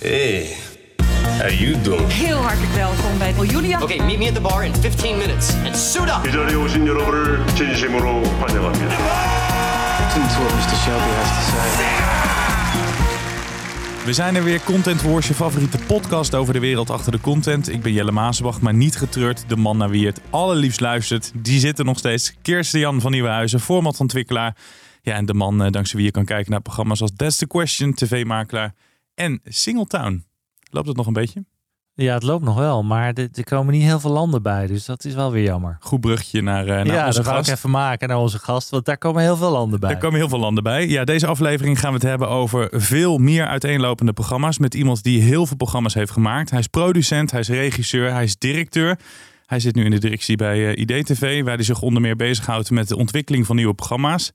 Hey, how you doing? Heel hartelijk welkom bij Julia. Okay, meet me at the bar in 15 minutes and suit up. 이 자리에 오신 여러분을 진심으로 환영합니다. Listen to what Mr. Shelby has to say. We zijn er weer, Content Wars, je favoriete podcast over de wereld achter de content. Ik ben Jelle Maasbach, maar niet getreurd. De man naar wie je het allerliefst luistert, die zit er nog steeds. Kirsten Jan van Nieuwenhuizen, formatontwikkelaar. Ja, en de man eh, dankzij wie je kan kijken naar programma's als That's the Question, TV-makelaar en Singletown. Loopt het nog een beetje? Ja, het loopt nog wel, maar er er komen niet heel veel landen bij, dus dat is wel weer jammer. Goed brugje naar, eh, naar ja, onze dat ga gast. ik even maken naar onze gast, want daar komen heel veel landen bij. Er komen heel veel landen bij. Ja, deze aflevering gaan we het hebben over veel meer uiteenlopende programma's. Met iemand die heel veel programma's heeft gemaakt. Hij is producent, hij is regisseur, hij is directeur. Hij zit nu in de directie bij eh, IDTV, waar hij zich onder meer bezighoudt met de ontwikkeling van nieuwe programma's.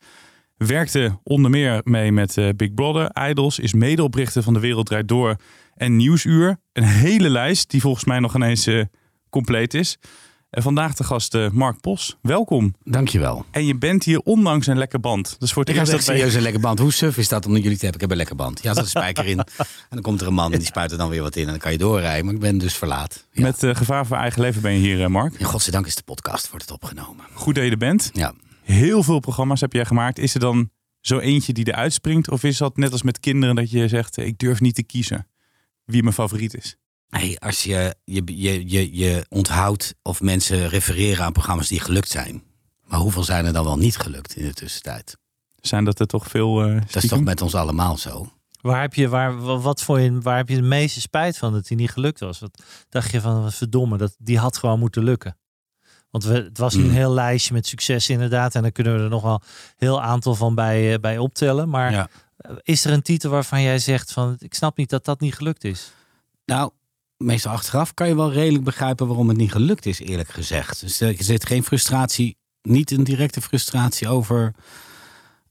Werkte onder meer mee met eh, Big Brother, Idols, is medeoprichter van De Wereld Draait Door en Nieuwsuur. Een hele lijst die volgens mij nog ineens eh, compleet is. En vandaag de gast eh, Mark Pos. Welkom. Dankjewel. En je bent hier ondanks een lekker band. Dus voor het Ik heb eerst echt dat wij- serieus een lekker band. Hoe suf is dat om jullie te hebben? Ik heb een lekker band. Ja, er zit een spijker in. En dan komt er een man en die spuit er dan weer wat in. En dan kan je doorrijden. Maar ik ben dus verlaat. Ja. Met gevaar voor eigen leven ben je hier, Mark. Godzijdank is de podcast wordt het opgenomen. Goed dat je er bent. Ja. Heel veel programma's heb jij gemaakt. Is er dan zo eentje die eruit springt? Of is dat net als met kinderen dat je zegt, ik durf niet te kiezen wie mijn favoriet is? Hey, als je je, je, je je onthoudt of mensen refereren aan programma's die gelukt zijn. Maar hoeveel zijn er dan wel niet gelukt in de tussentijd? Zijn dat er toch veel eh Dat is toch met ons allemaal zo? Waar heb je, waar, wa- wat voor je, waar heb je de meeste spijt van dat hij niet gelukt was? Wat dacht je van, wat verdomme, dat, die had gewoon moeten lukken. Want we, het was nu Hmm. een heel lijstje met successen inderdaad. En daar kunnen we er nog wel een heel aantal van bij, eh, bij optellen. Maar Ja. eh, is er een titel waarvan jij zegt van, ik snap niet dat dat niet gelukt is? Nou, meestal achteraf kan je wel redelijk begrijpen waarom het niet gelukt is, eerlijk gezegd. Dus er zit geen frustratie, niet een directe frustratie over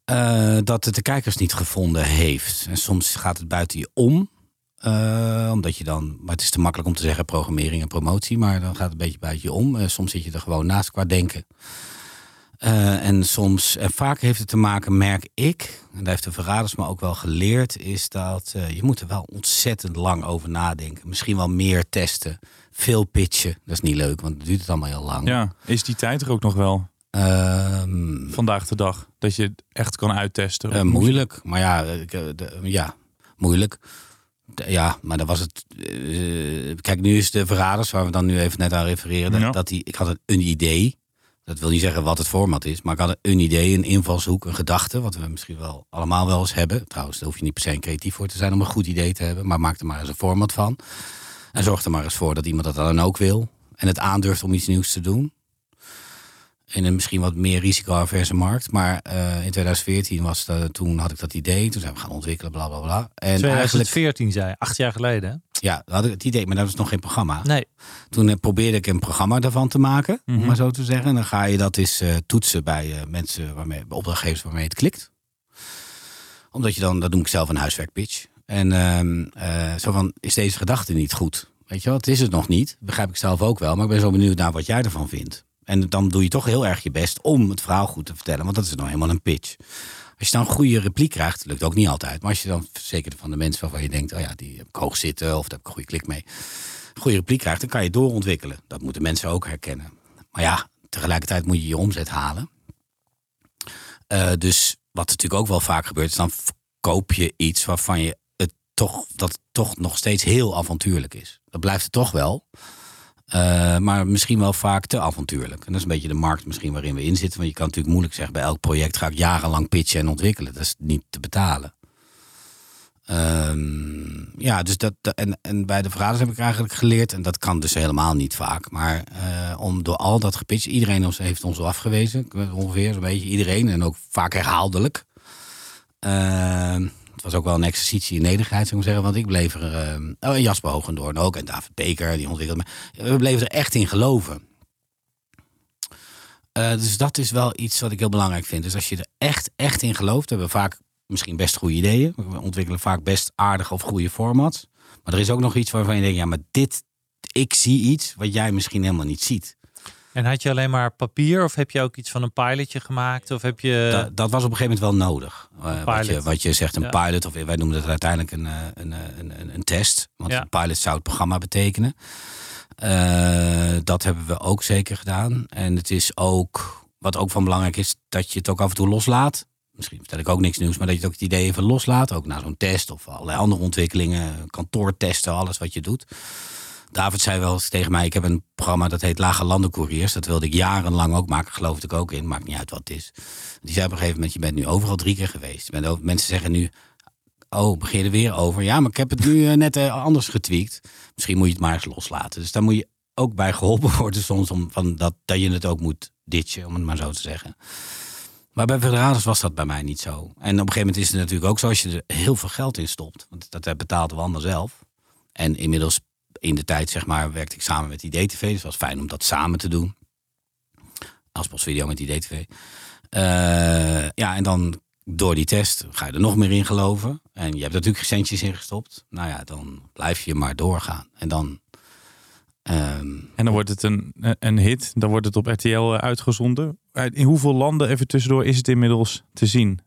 eh, dat het de kijkers niet gevonden heeft. En soms gaat het buiten je om. Eh, omdat je dan, maar het is te makkelijk om te zeggen programmering en promotie, maar dan gaat het een beetje buiten je om. Eh, soms zit je er gewoon naast qua denken. Eh, en soms, en vaak heeft het te maken, merk ik, en daar heeft de verraders me ook wel geleerd, is dat je moet er wel ontzettend lang over nadenken. Misschien wel meer testen, veel pitchen. Dat is niet leuk, want het duurt het allemaal heel lang. Ja, is die tijd er ook nog wel Ehm, vandaag de dag? Dat je het echt kan uittesten? moeilijk, maar ja, de- ja moeilijk. Ja, maar dan was het. eh, kijk, nu is de verraders, waar we dan nu even net aan refereren, dat, Ja. dat die, ik had een, een idee. Dat wil niet zeggen wat het format is, maar ik had een idee, een invalshoek, een gedachte, wat we misschien wel allemaal wel eens hebben. Trouwens, daar hoef je niet per se creatief voor te zijn om een goed idee te hebben, maar maak er maar eens een format van. En zorg er maar eens voor dat iemand dat dan ook wil en het aandurft om iets nieuws te doen. In een misschien wat meer risicoaverse markt. Maar eh, in 2014 was het, toen had ik dat idee. Toen zijn we gaan ontwikkelen, bla bla bla. En eigenlijk, 2014 zei acht jaar geleden. hè? ja, had ik het idee, maar dat was nog geen programma. Nee, Toen eh, probeerde ik een programma daarvan te maken, Mhm. om maar zo te zeggen. En dan ga je dat eens eh, toetsen bij mensen, waarmee, bij opdrachtgevers waarmee het klikt. Omdat je dan, dat noem ik zelf een huiswerkpitch. En ehm, eh, zo van, is deze gedachte niet goed? Weet je wel, het is het nog niet. Begrijp ik zelf ook wel. Maar ik ben zo benieuwd naar wat jij ervan vindt. En dan doe je toch heel erg je best om het verhaal goed te vertellen. Want dat is nou helemaal een pitch. Als je dan een goede repliek krijgt, lukt ook niet altijd. Maar als je dan zeker van de mensen waarvan je denkt, oh ja, die heb ik hoog zitten of daar heb ik een goede klik mee. Een goede repliek krijgt, dan kan je doorontwikkelen. Dat moeten mensen ook herkennen. Maar ja, tegelijkertijd moet je je omzet halen. Eh, dus wat natuurlijk ook wel vaak gebeurt, is dan koop je iets waarvan je het toch, dat toch nog steeds heel avontuurlijk is. Dat blijft het toch wel. Eh, maar misschien wel vaak te avontuurlijk. En dat is een beetje de markt misschien waarin we in zitten. Want je kan natuurlijk moeilijk zeggen, bij elk project ga ik jarenlang pitchen en ontwikkelen. Dat is niet te betalen. Ehm, ja, dus dat, en, en bij de verraders heb ik eigenlijk geleerd, en dat kan dus helemaal niet vaak, maar eh, om door al dat gepitcht, iedereen heeft ons al afgewezen, ongeveer zo'n beetje iedereen, en ook vaak herhaaldelijk. Ehm, het was ook wel een exercitie in nederigheid, zou ik zeggen, want ik bleef er, ehm, oh, en Jasper Hoogendoorn ook, en David Beker, die ontwikkelde me. We bleven er echt in geloven. Eh, dus dat is wel iets wat ik heel belangrijk vind. Dus als je er echt, echt in gelooft, hebben we vaak misschien best goede ideeën. We ontwikkelen vaak best aardige of goede formats. Maar er is ook nog iets waarvan je denkt, ja, maar dit, ik zie iets wat jij misschien helemaal niet ziet. En had je alleen maar papier of heb je ook iets van een pilotje gemaakt? Of heb je... Dat, dat was op een gegeven moment wel nodig. Eh, wat, je, wat je zegt, een Ja. pilot, of wij noemen het uiteindelijk een, eh, een, eh, een, een, een test. Want Ja. een pilot zou het programma betekenen. Dat hebben we ook zeker gedaan. En het is ook, wat ook van belangrijk is, dat je het ook af en toe loslaat. Misschien vertel ik ook niks nieuws, maar dat je het ook het idee even loslaat. Ook na zo'n test of allerlei andere ontwikkelingen, kantoortesten, alles wat je doet. David zei wel eens tegen mij, ik heb een programma dat heet Lage Landencouriers. Dat wilde ik jarenlang ook maken, geloofde ik ook in. Maakt niet uit wat het is. Die zei op een gegeven moment, je bent nu overal drie keer geweest. Over, mensen zeggen nu, oh, begin er weer over? Ja, maar ik heb het nu eh, net eh, anders getweakt. Misschien moet je het maar eens loslaten. Dus daar moet je ook bij geholpen worden soms, om, van dat, dat je het ook moet ditchen, om het maar zo te zeggen. Maar bij Federales was dat bij mij niet zo. En op een gegeven moment is het natuurlijk ook zo als je er heel veel geld in stopt. Want dat betaalden we allemaal zelf. En inmiddels in de tijd, zeg maar, werkte ik samen met IDTV. Dus het was fijn om dat samen te doen. Als postvideo met IDTV. Eh ja, en dan door die test ga je er nog meer in geloven. En je hebt natuurlijk centjes in gestopt. Nou ja, dan blijf je maar doorgaan. En dan... ehm, En dan wordt het een, een hit. Dan wordt het op RTL uitgezonden. In hoeveel landen, even tussendoor, is het inmiddels te zien?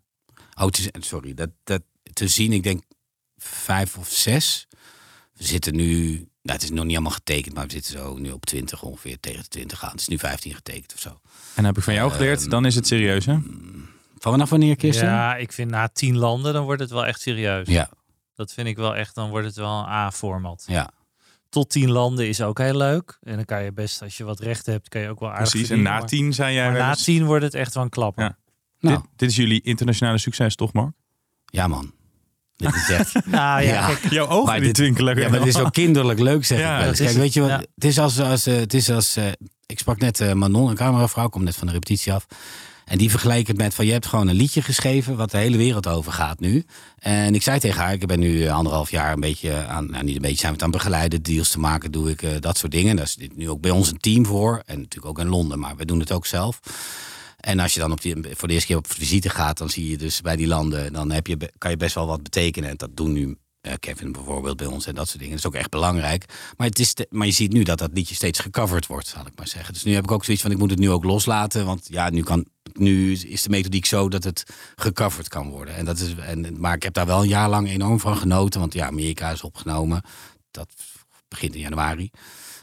Oh, sorry, dat, dat te zien, ik denk vijf of zes. We zitten nu, nou, het is nog niet allemaal getekend, maar we zitten zo nu op 20 ongeveer tegen de 20 gaan. Het is nu 15 getekend of zo. En heb ik van jou geleerd, dan is het serieus, hè? Van vanaf wanneer, Kirsten? Ja, ik vind na tien landen, dan wordt het wel echt serieus. Ja, Dat vind ik wel echt, dan wordt het wel een A-format. ja. Tot tien landen is ook heel leuk. En dan kan je best, als je wat recht hebt, kan je ook wel aardig Precies. En na maar- tien zei jij Maar wel na eens- tien wordt het echt wel een klapper. Ja. Nou, Dit, dit is jullie internationale succes, toch, Mark? ja man. Dit is echt... Nou ja, Ja. kijk, Jouw ogen Maar dit- twinkelen. Ja, maar het is ook kinderlijk leuk, zeg Ja, ik wel eens. dat is Kijk, weet je wat? het, ja. Het is als, als, eh, het is als eh, ik sprak net eh, Manon, een cameravrouw, komt net van de repetitie af. En die vergeleek het met van, je hebt gewoon een liedje geschreven wat de hele wereld over gaat nu. En ik zei tegen haar, ik ben nu anderhalf jaar een beetje aan, nou niet een beetje, zijn we het aan het begeleiden, deals te maken, doe ik eh, dat soort dingen. Daar is dit nu ook bij ons een team voor. En natuurlijk ook in Londen, maar we doen het ook zelf. En als je dan op die, voor de eerste keer op visite gaat, dan zie je dus bij die landen, dan heb je, kan je best wel wat betekenen. En dat doen nu eh, Kevin bijvoorbeeld bij ons en dat soort dingen. Dat is ook echt belangrijk. Maar, het is te- maar je ziet nu dat dat liedje steeds gecoverd wordt, zal ik maar zeggen. Dus nu heb ik ook zoiets van, ik moet het nu ook loslaten. Want ja, nu, kan, nu is de methodiek zo dat het gecoverd kan worden. En dat is, en, maar ik heb daar wel een jaar lang enorm van genoten. Want ja, Amerika is opgenomen. Dat begint in januari.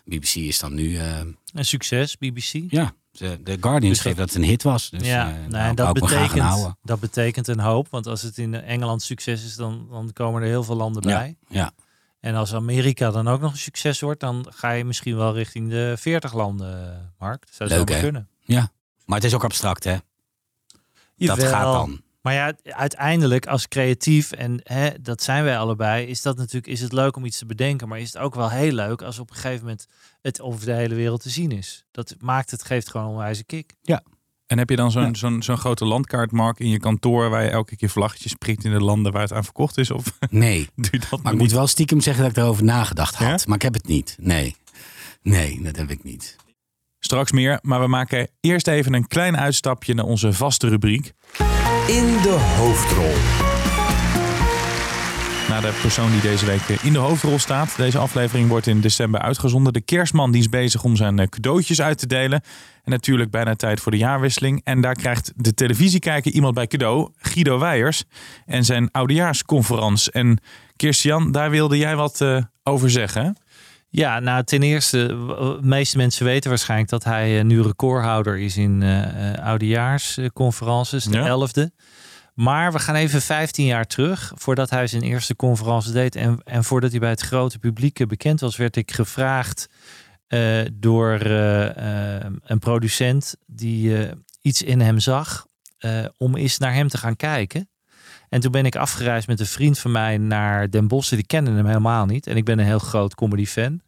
BBC is dan nu... eh, een succes, BBC. ja, de, de Guardian Dus schreef dat- dat het een hit was. Dus ja, eh, nee, daar dat, betekent, dat betekent een hoop. Want als het in Engeland succes is, dan, dan komen er heel veel landen Ja, bij. ja. En als Amerika dan ook nog een succes wordt, dan ga je misschien wel richting de 40 landen, Mark. Dat zou Leuk, hè? kunnen. ja, maar het is ook abstract, hè? Dat gaat dan. Maar ja, uiteindelijk als creatief, en hè, dat zijn wij allebei, is dat natuurlijk is het leuk om iets te bedenken. Maar is het ook wel heel leuk als op een gegeven moment het over de hele wereld te zien is. Dat maakt het, geeft gewoon een onwijze kick. En heb je dan zo'n Ja. zo'n zo'n grote landkaart, Mark, in je kantoor... waar je elke keer vlaggetjes prikt in de landen waar het aan verkocht is? Of Nee, doe je dat maar ik moet wel stiekem zeggen dat ik erover nagedacht had. Ja? Maar ik heb het niet. Nee. Nee, dat heb ik niet. Straks meer, maar we maken eerst even een klein uitstapje naar onze vaste rubriek. In de hoofdrol. Naar de persoon die deze week in de hoofdrol staat. Deze aflevering wordt in december uitgezonden. De kerstman die is bezig om zijn eh, cadeautjes uit te delen. En natuurlijk bijna tijd voor de jaarwisseling. En daar krijgt de televisiekijker iemand bij cadeau. Guido Weijers. En zijn oudejaarsconferentie. En Kirstian, daar wilde jij wat eh, over zeggen. Ja, nou ten eerste, de meeste mensen weten waarschijnlijk dat hij eh, nu recordhouder is in eh eh, oudejaarsconferences, de Ja. elfde. Maar we gaan even 15 jaar terug, voordat hij zijn eerste conferentie deed. En, en voordat hij bij het grote publiek bekend was, werd ik gevraagd door een producent die iets in hem zag, om eens naar hem te gaan kijken. En toen ben ik afgereisd met een vriend van mij naar Den Bosch. Die kende hem helemaal niet. En ik ben een heel groot comedy fan.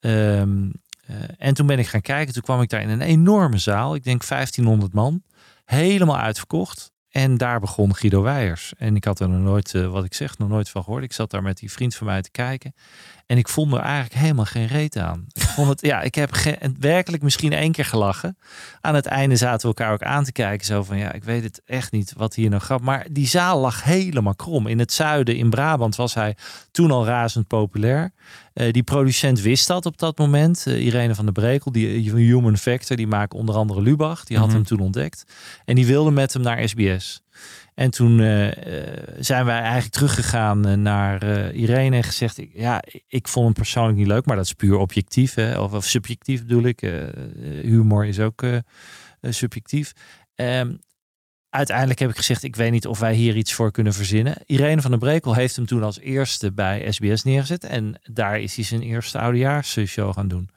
Ehm, eh, en toen ben ik gaan kijken. Toen kwam ik daar in een enorme zaal. Ik denk 1500 man. Helemaal uitverkocht. En daar begon Guido Weijers. En ik had er nog nooit, eh, wat ik zeg, nog nooit van gehoord. Ik zat daar met die vriend van mij te kijken. En ik vond er eigenlijk helemaal geen reet aan. Ik vond het, ja, ik heb werkelijk misschien één keer gelachen. Aan het einde zaten we elkaar ook aan te kijken. Zo van, ja, ik weet het echt niet wat hier nou grap. Maar die zaal lag helemaal krom. In het zuiden, in Brabant, was hij toen al razend populair. Eh, die producent wist dat op dat moment. Eh, Irene van der Brekel, die Human Factor, die maakt onder andere Lubach. Die had Mhm. hem toen ontdekt. En die wilde met hem naar SBS. En toen eh, eh, zijn wij eigenlijk teruggegaan eh, naar eh, Irene en gezegd: ik, Ja, ik- vond hem persoonlijk niet leuk, maar dat is puur objectief, hè, of, of subjectief bedoel ik. Eh, eh, humor is ook eh, eh, subjectief. Ehm, uiteindelijk heb ik gezegd: Ik weet niet of wij hier iets voor kunnen verzinnen. Irene van der Brekel heeft hem toen als eerste bij SBS neergezet. En daar is hij zijn eerste oudejaarsshow gaan doen.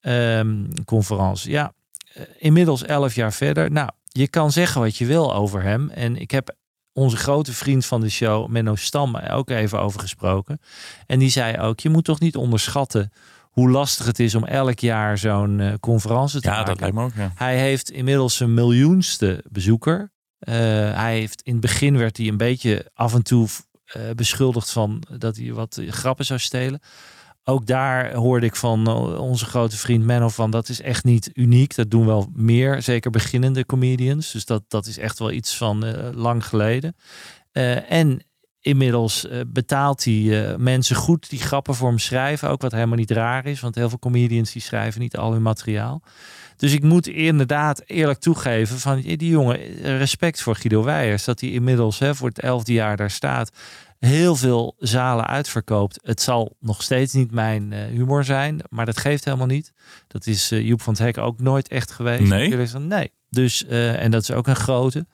Ehm conferentie. Ja, eh, inmiddels elf jaar verder. Nou, je kan zeggen wat je wil over hem. En ik heb onze grote vriend van de show, Menno Stam, ook even over gesproken. En die zei ook, je moet toch niet onderschatten hoe lastig het is om elk jaar zo'n eh, conferentie te Ja, maken. dat lijkt me ook. Ja. Hij heeft inmiddels zijn miljoenste bezoeker. Eh, hij heeft in het begin werd hij een beetje af en toe eh, beschuldigd van dat hij wat grappen zou stelen. Ook daar hoorde ik van eh, onze grote vriend Menno van dat is echt niet uniek. Dat doen wel meer, zeker beginnende comedians. Dus dat, dat is echt wel iets van eh, lang geleden. Eh, en inmiddels eh, betaalt hij eh, mensen goed die grappen voor hem schrijven. Ook wat helemaal niet raar is, want heel veel comedians die schrijven niet al hun materiaal. Dus ik moet inderdaad eerlijk toegeven van die jongen, eh, respect voor Guido Weijers. Dat hij inmiddels hè, voor het elfde jaar daar staat. Heel veel zalen uitverkoopt. Het zal nog steeds niet mijn humor zijn, maar dat geeft helemaal niet. Dat is Joep van het Hek ook nooit echt geweest. Nee? Nee. Dus, en dat is ook een grote.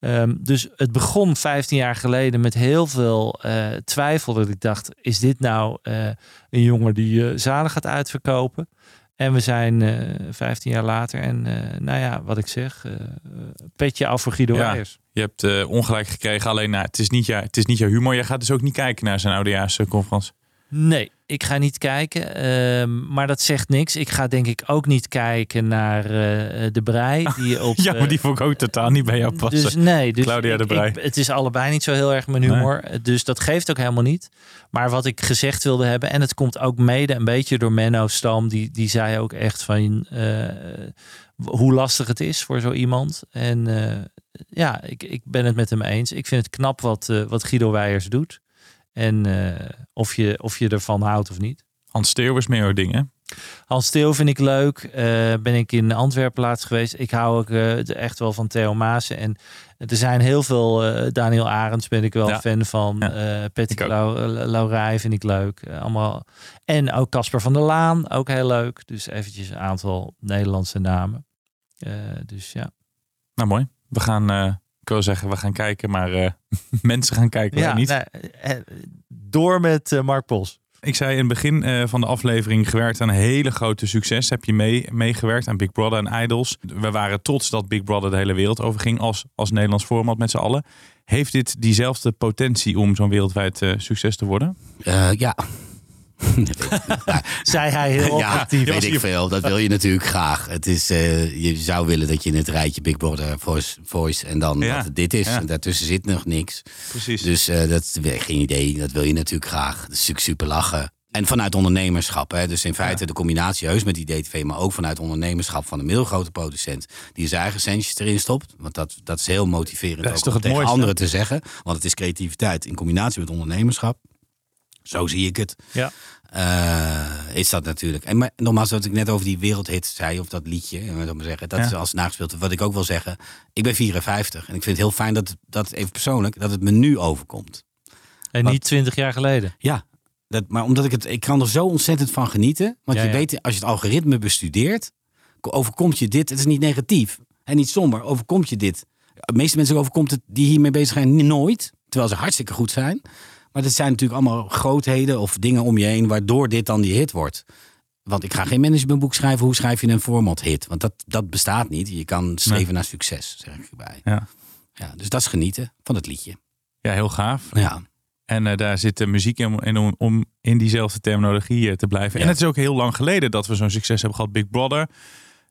Ehm, dus het begon 15 jaar geleden met heel veel eh, twijfel. Dat ik dacht, is dit nou eh, een jongen die eh zalen gaat uitverkopen? En we zijn eh 15 jaar later. En nou ja, wat ik zeg, petje af voor Guido Ja. Weijers. Je hebt ongelijk gekregen, alleen nou, het, is niet jou, het is niet jouw humor. Jij gaat dus ook niet kijken naar zijn oudejaarsconferentie. Nee, ik ga niet kijken. ehm, maar dat zegt niks. Ik ga denk ik ook niet kijken naar eh, De Brei. Die op, Ja, maar die vond ik ook totaal niet bij jou passen. Dus nee, dus Claudia de Brij. ik- het is allebei niet zo heel erg mijn humor. Dus dat geeft ook helemaal niet. Maar wat ik gezegd wilde hebben, en het komt ook mede een beetje door Menno Stam, die, die zei ook echt van eh, hoe lastig het is voor zo iemand. En eh, ja, ik, ik ben het met hem eens. Ik vind het knap wat, eh, wat Guido Weijers doet. En eh, of, je, of je ervan houdt of niet. Hans Steeuw is meer jouw ding, hè? Hans Steel vind ik leuk. Eh, ben ik in Antwerpen laatst geweest. Ik hou ook eh, echt wel van Theo Maassen. En er zijn heel veel. Daniel Arends ben ik wel Ja. fan van. Ja. Eh, Laurij vind ik leuk. Allemaal. En ook Casper van der Laan. Ook heel leuk. Dus eventjes een aantal Nederlandse namen. Dus ja. Nou, mooi. We gaan, wil zeggen, we gaan kijken, maar eh, mensen gaan kijken, ja niet. nou, eh, door met eh, Mark Pos. Ik zei in het begin eh, van de aflevering gewerkt aan een hele grote succes. Heb je mee, meegewerkt aan Big Brother en Idols. We waren trots dat Big Brother de hele wereld over ging als, als Nederlands format met z'n allen. Heeft dit diezelfde potentie om zo'n wereldwijd eh, succes te worden? Eh, ja. Zei hij heel ja, objectief. weet ik veel. Dat wil je natuurlijk graag. Het is, eh, je zou willen dat je in het rijtje Big Brother Voice, voice en dan Ja, dat het dit is. ja. En daartussen zit nog niks. Precies. Dus eh, dat geen idee. Dat wil je natuurlijk graag. Dat is natuurlijk super lachen. En vanuit ondernemerschap. Hè? Dus in feite de combinatie heus met die DTV, maar ook vanuit ondernemerschap van een middelgrote producent. Die zijn eigen centjes erin stopt. Want dat, dat is heel motiverend Dat is ook toch om het tegen mooiste? anderen te zeggen. Want het is creativiteit in combinatie met ondernemerschap. Zo zie ik het. Ja. Eh, is dat natuurlijk. En maar, nogmaals, wat ik net over die wereldhit zei, of dat liedje, en wat maar zeggen, dat Ja. is als nagespeeld. Wat ik ook wil zeggen, ik ben 54 en ik vind het heel fijn dat, dat even persoonlijk, dat het me nu overkomt. En Wat? niet twintig jaar geleden. Ja, dat, maar omdat ik het, ik kan er zo ontzettend van genieten. Want Ja, je ja. weet, als je het algoritme bestudeert, overkomt je dit. Het is niet negatief en niet somber. Overkomt je dit? De meeste mensen overkomt het die hiermee bezig zijn nooit, terwijl ze hartstikke goed zijn. Maar dit zijn natuurlijk allemaal grootheden of dingen om je heen, waardoor dit dan die hit wordt. Want ik ga geen managementboek schrijven. Hoe schrijf je een format hit? Want dat, dat bestaat niet. Je kan streven Nee. naar succes, zeg ik erbij. Ja. Ja, dus dat is genieten van het liedje. Ja, heel gaaf. Ja. En eh, daar zit de muziek in, in om, om in diezelfde terminologie eh, te blijven. En het is ook heel lang geleden dat we zo'n succes hebben gehad. Big Brother.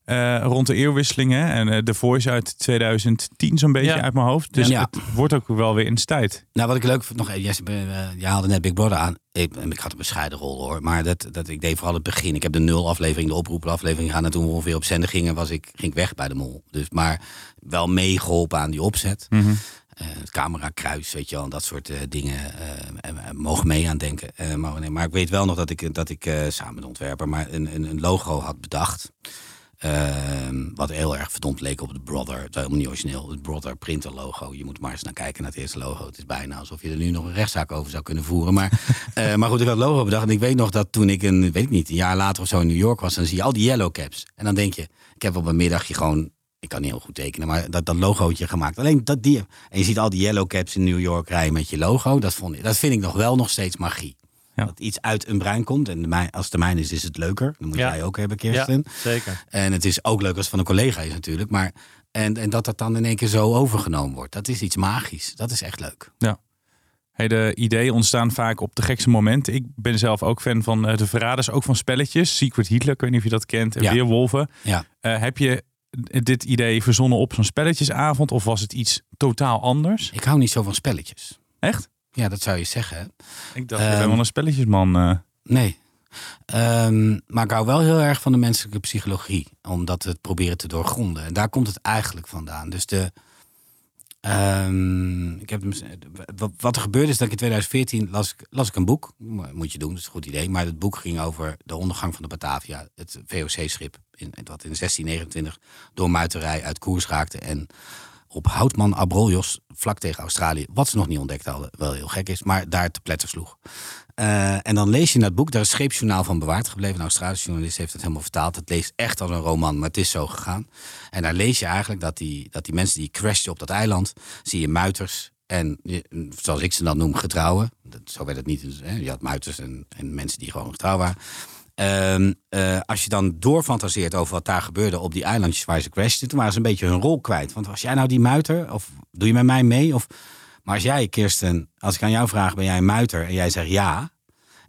Eh, rond de eeuwwisselingen. En eh The Voice uit 2010 zo'n beetje Ja. uit mijn hoofd. Dus Ja. het wordt ook wel weer in de tijd. Nou, wat ik leuk vond, nog even, Jesse, eh, je haalde net Big Brother aan. Ik, ik had een bescheiden rol hoor, maar dat, dat, ik deed vooral het begin. Ik heb de nul aflevering, de oproepaflevering gaan. En toen we ongeveer op zender gingen, was ik, ging ik weg bij de mol. Dus, maar wel meegeholpen aan die opzet. Eh, het camerakruis, weet je wel, en dat soort eh, dingen eh, eh, mogen mee aan denken. Eh, maar, nee, maar ik weet wel nog dat ik, dat ik eh, samen met de ontwerper maar een, een, een logo had bedacht. Ehm, wat heel erg verdomd leek op het Brother. Het is helemaal niet origineel. Het Brother printer logo. Je moet maar eens naar kijken naar het eerste logo. Het is bijna alsof je er nu nog een rechtszaak over zou kunnen voeren. Maar, eh, maar goed, ik had het logo bedacht. En ik weet nog dat toen ik een, weet ik niet, een jaar later of zo in New York was. Dan zie je al die yellow caps. En dan denk je, ik heb op een middagje gewoon ik kan niet heel goed tekenen, maar dat, dat logootje gemaakt. Alleen dat die. En je ziet al die yellow caps in New York rijden met je logo. Dat, vond dat vind ik nog wel nog steeds magie. Ja. Dat iets uit een bruin komt. En de mijn, als het de mijne is, is het leuker. Dat moet Ja. jij ook hebben, Kirsten. Ja, zeker. En het is ook leuk als het van een collega is natuurlijk. Maar, en, en dat dat dan in één keer zo overgenomen wordt. Dat is iets magisch. Dat is echt leuk. Hey, de ideeën ontstaan vaak op de gekste momenten. Ik ben zelf ook fan van eh, de verraders, ook van spelletjes. Secret Hitler, ik weet niet of je dat kent. En Ja. Weerwolven. Ja. Eh, heb je dit idee verzonnen op zo'n spelletjesavond of was het iets totaal anders? Ik hou niet zo van spelletjes. Echt? Ja, dat zou je zeggen. Ik dacht, je Ehm, bent wel een spelletjesman. eh. Nee. Ehm, maar ik hou wel heel erg van de menselijke psychologie. Om dat te proberen te doorgronden. En daar komt het eigenlijk vandaan. Dus de. ehm, ik heb, hem- wat- wat er gebeurde is dat ik in 2014 las, ik- las ik een boek. Mo- Moet je doen, dat is een goed idee. Maar het boek ging over de ondergang van de Batavia. Het VOC-schip. In, wat in 1629 door muiterij uit koers raakte. En op Houtman Abrolhos, vlak tegen Australië, wat ze nog niet ontdekt hadden, wel heel gek is, maar daar te pletter sloeg. Eh, en dan lees je in dat boek, daar is scheepsjournaal van bewaard gebleven. Een Australische journalist heeft het helemaal vertaald. Het leest echt als een roman, maar het is zo gegaan. En daar lees je eigenlijk dat die, dat die mensen die crashten op dat eiland, zie je muiters en, zoals ik ze dan noem, getrouwen. Dat, zo werd het niet. Hè? Je had muiters en, en mensen die gewoon getrouw waren. Ehm, eh, als je dan doorfantaseert over wat daar gebeurde op die eilandjes waar ze crashten, toen waren ze een beetje hun rol kwijt. Want was jij nou die muiter? Of doe je met mij mee? Of, maar als jij, Kirsten, als ik aan jou vraag, ben jij een muiter? En jij zegt ja,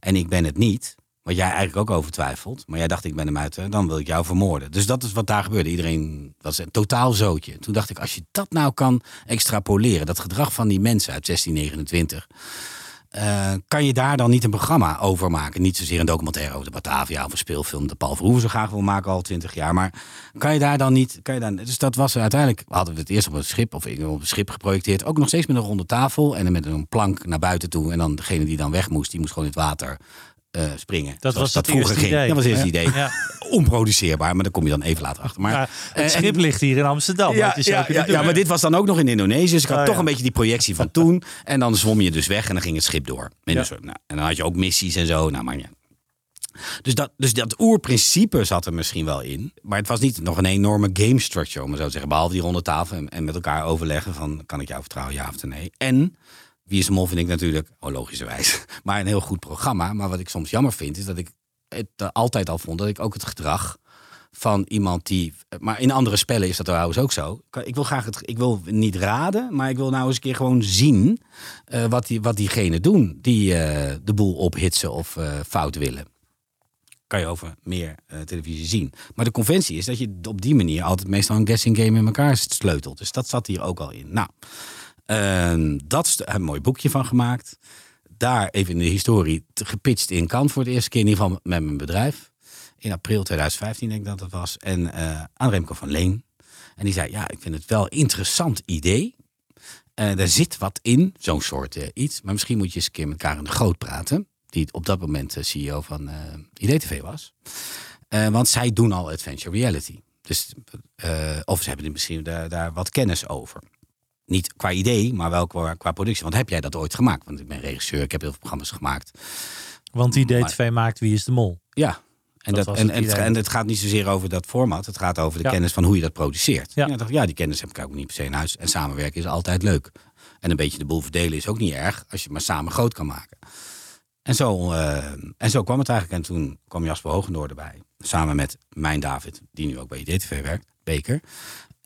en ik ben het niet, wat jij eigenlijk ook over twijfelt, maar jij dacht ik ben een muiter, dan wil ik jou vermoorden. Dus dat is wat daar gebeurde. Iedereen was een totaal zootje. Toen dacht ik, als je dat nou kan extrapoleren, dat gedrag van die mensen uit 1629. Eh, kan je daar dan niet een programma over maken? Niet zozeer een documentaire over de Batavia of een speelfilm dat Paul Verhoeven zo graag wil maken al twintig jaar. Maar kan je daar dan niet. Kan je dan, dus dat was uiteindelijk. Hadden we het eerst op een schip of op een schip geprojecteerd. Ook nog steeds met een ronde tafel en dan met een plank naar buiten toe. En dan degene die dan weg moest, die moest gewoon in het water eh, springen. Dat was het eerste idee. Dat was het eerste idee. Ja. Onproduceerbaar, maar daar kom je dan even later achter. Maar, Maar eh, het schip ligt hier in Amsterdam. ja, dat ja, maar dit was dan ook nog in Indonesië. Dus ik had Oh, toch een beetje die projectie van toen. En dan zwom je dus weg en dan ging het schip door. Soort, nou, en dan had je ook missies en zo. Nou, maar ja. Dus dat, dus dat oerprincipe zat er misschien wel in. Maar het was niet nog een enorme game structure, om het zo te zeggen. Behalve die ronde tafel en, en met elkaar overleggen van... kan ik jou vertrouwen, ja of nee? En Wie is de Mol vind ik natuurlijk, oh logischerwijs, maar een heel goed programma. Maar wat ik soms jammer vind, is dat ik het altijd al vond... dat ik ook het gedrag van iemand die... Maar in andere spellen is dat trouwens ook zo. Ik wil graag het... Ik wil niet raden, maar ik wil nou eens een keer gewoon zien... eh, wat, die, wat diegenen doen die eh, de boel ophitsen of eh, fout willen kan je over meer televisie zien. Maar de conventie is dat je op die manier altijd meestal een guessing game in elkaar sleutelt. Dus dat zat hier ook al in. Nou, dat is een mooi boekje van gemaakt. Daar even in de historie gepitcht in Cannes voor de eerste keer in ieder geval met mijn bedrijf. In april 2015 denk ik dat het was. En eh aan Remco van Leen. En die zei, ja, ik vind het wel een interessant idee. Eh daar zit wat in, zo'n soort eh, iets. Maar misschien moet je eens een keer met Karen de Groot praten. Die op dat moment eh, CEO van IDTV was. Want zij doen al adventure reality. Dus, of ze hebben er misschien daar, daar wat kennis over. Niet qua idee, maar wel qua, qua productie. Want heb jij dat ooit gemaakt? Want ik ben regisseur, ik heb heel veel programma's gemaakt. Want die D2 maakt Wie is de Mol. Ja. En, Dat dat, was en, het en, het, idee. en het gaat niet zozeer over dat format. Het gaat over de Ja. kennis van hoe je dat produceert. Ja. Dacht, ja, die kennis heb ik ook niet per se in huis. En samenwerken is altijd leuk. En een beetje de boel verdelen is ook niet erg. Als je maar samen groot kan maken. En zo, eh, en zo kwam het eigenlijk. En toen kwam Jasper Hoogendoor erbij. Samen met mijn David, die nu ook bij IDTV werkt. Beker.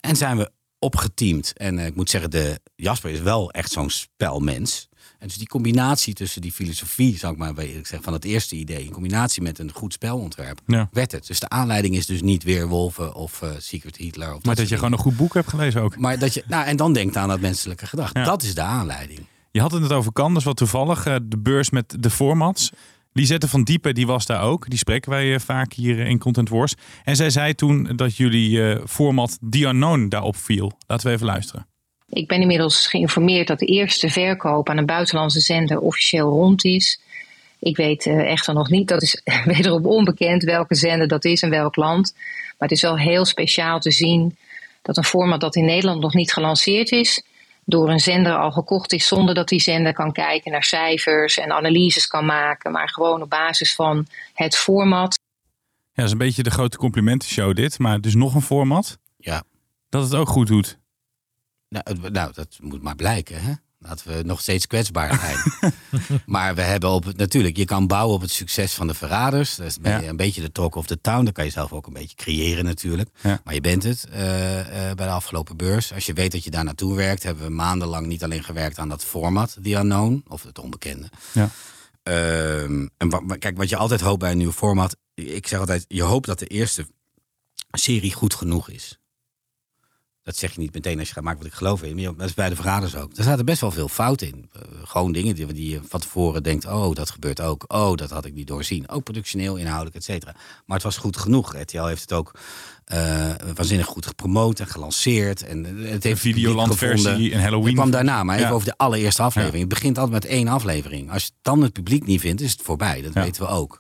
En zijn we opgeteamd. En eh, ik moet zeggen, de, Jasper is wel echt zo'n spelmens. En dus die combinatie tussen die filosofie, zou ik maar zeggen, van het eerste idee, in combinatie met een goed spelontwerp, Ja. werd het. Dus de aanleiding is dus niet weer Wolven of eh, Secret Hitler. Of Maar dat je gewoon een goed boek hebt gelezen ook. Maar dat je, nou, en dan denkt aan dat menselijke gedrag. Ja. Dat is de aanleiding. Je had het net over Cannes, wat toevallig. eh, De beurs met de formats. Lisette van Diepen, die was daar ook. Die spreken wij eh, vaak hier eh, in Content Wars. En zij zei toen dat jullie eh, format Unknown daarop viel. Laten we even luisteren. Ik ben inmiddels geïnformeerd dat de eerste verkoop aan een buitenlandse zender officieel rond is. Ik weet echter nog niet, dat is wederom onbekend welke zender dat is en welk land. Maar het is wel heel speciaal te zien dat een format dat in Nederland nog niet gelanceerd is, door een zender al gekocht is zonder dat die zender kan kijken naar cijfers en analyses kan maken, maar gewoon op basis van het format. Ja, dat is een beetje de grote complimentenshow dit, maar dus nog een format. Ja. Dat het ook goed doet. Nou, nou, dat moet maar blijken. Hè? Laten we nog steeds kwetsbaar zijn. maar we hebben op het, natuurlijk, je kan bouwen op het succes van de verraders. Dat is ben je Ja. een beetje de talk of the town. Dat kan je zelf ook een beetje creëren natuurlijk. Ja. Maar je bent het eh, eh, bij de afgelopen beurs. Als je weet dat je daar naartoe werkt, hebben we maandenlang niet alleen gewerkt aan dat format, The Unknown, of het onbekende. Ja. Ehm, en kijk, wat je altijd hoopt bij een nieuw format. Ik zeg altijd, je hoopt dat de eerste serie goed genoeg is. Dat zeg je niet meteen als je gaat maken wat ik geloof in. Maar dat is bij de verraders ook. Er zaten best wel veel fouten in. Eh, gewoon dingen die, die je van tevoren denkt... oh, dat gebeurt ook. Oh, dat had ik niet doorzien. Ook productioneel, inhoudelijk, et cetera. Maar het was goed genoeg. RTL heeft het ook eh, waanzinnig goed gepromoot en gelanceerd. En het heeft Videoland-versie, een Halloween- Het kwam daarna, maar even Ja. over de allereerste aflevering. Het begint altijd met één aflevering. Als je dan het publiek niet vindt, is het voorbij. Dat Ja. weten we ook.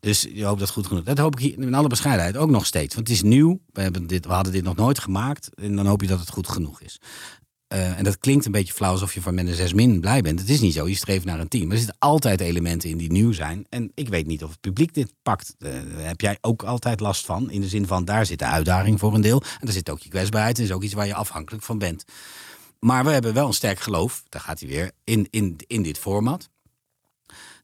Dus je hoopt dat goed genoeg. Dat hoop ik hier in alle bescheidenheid ook nog steeds. Want het is nieuw. We, hebben dit, we hadden dit nog nooit gemaakt. En dan hoop je dat het goed genoeg is. Eh, en dat klinkt een beetje flauw alsof je van met een 6 min blij bent. Het is niet zo. Je streeft naar een team. Maar er zitten altijd elementen in die nieuw zijn. En ik weet niet of het publiek dit pakt. Eh, daar heb jij ook altijd last van. In de zin van, daar zit de uitdaging voor een deel. En daar zit ook je kwetsbaarheid. Het is ook iets waar je afhankelijk van bent. Maar we hebben wel een sterk geloof, daar gaat hij weer, in, in, in dit format.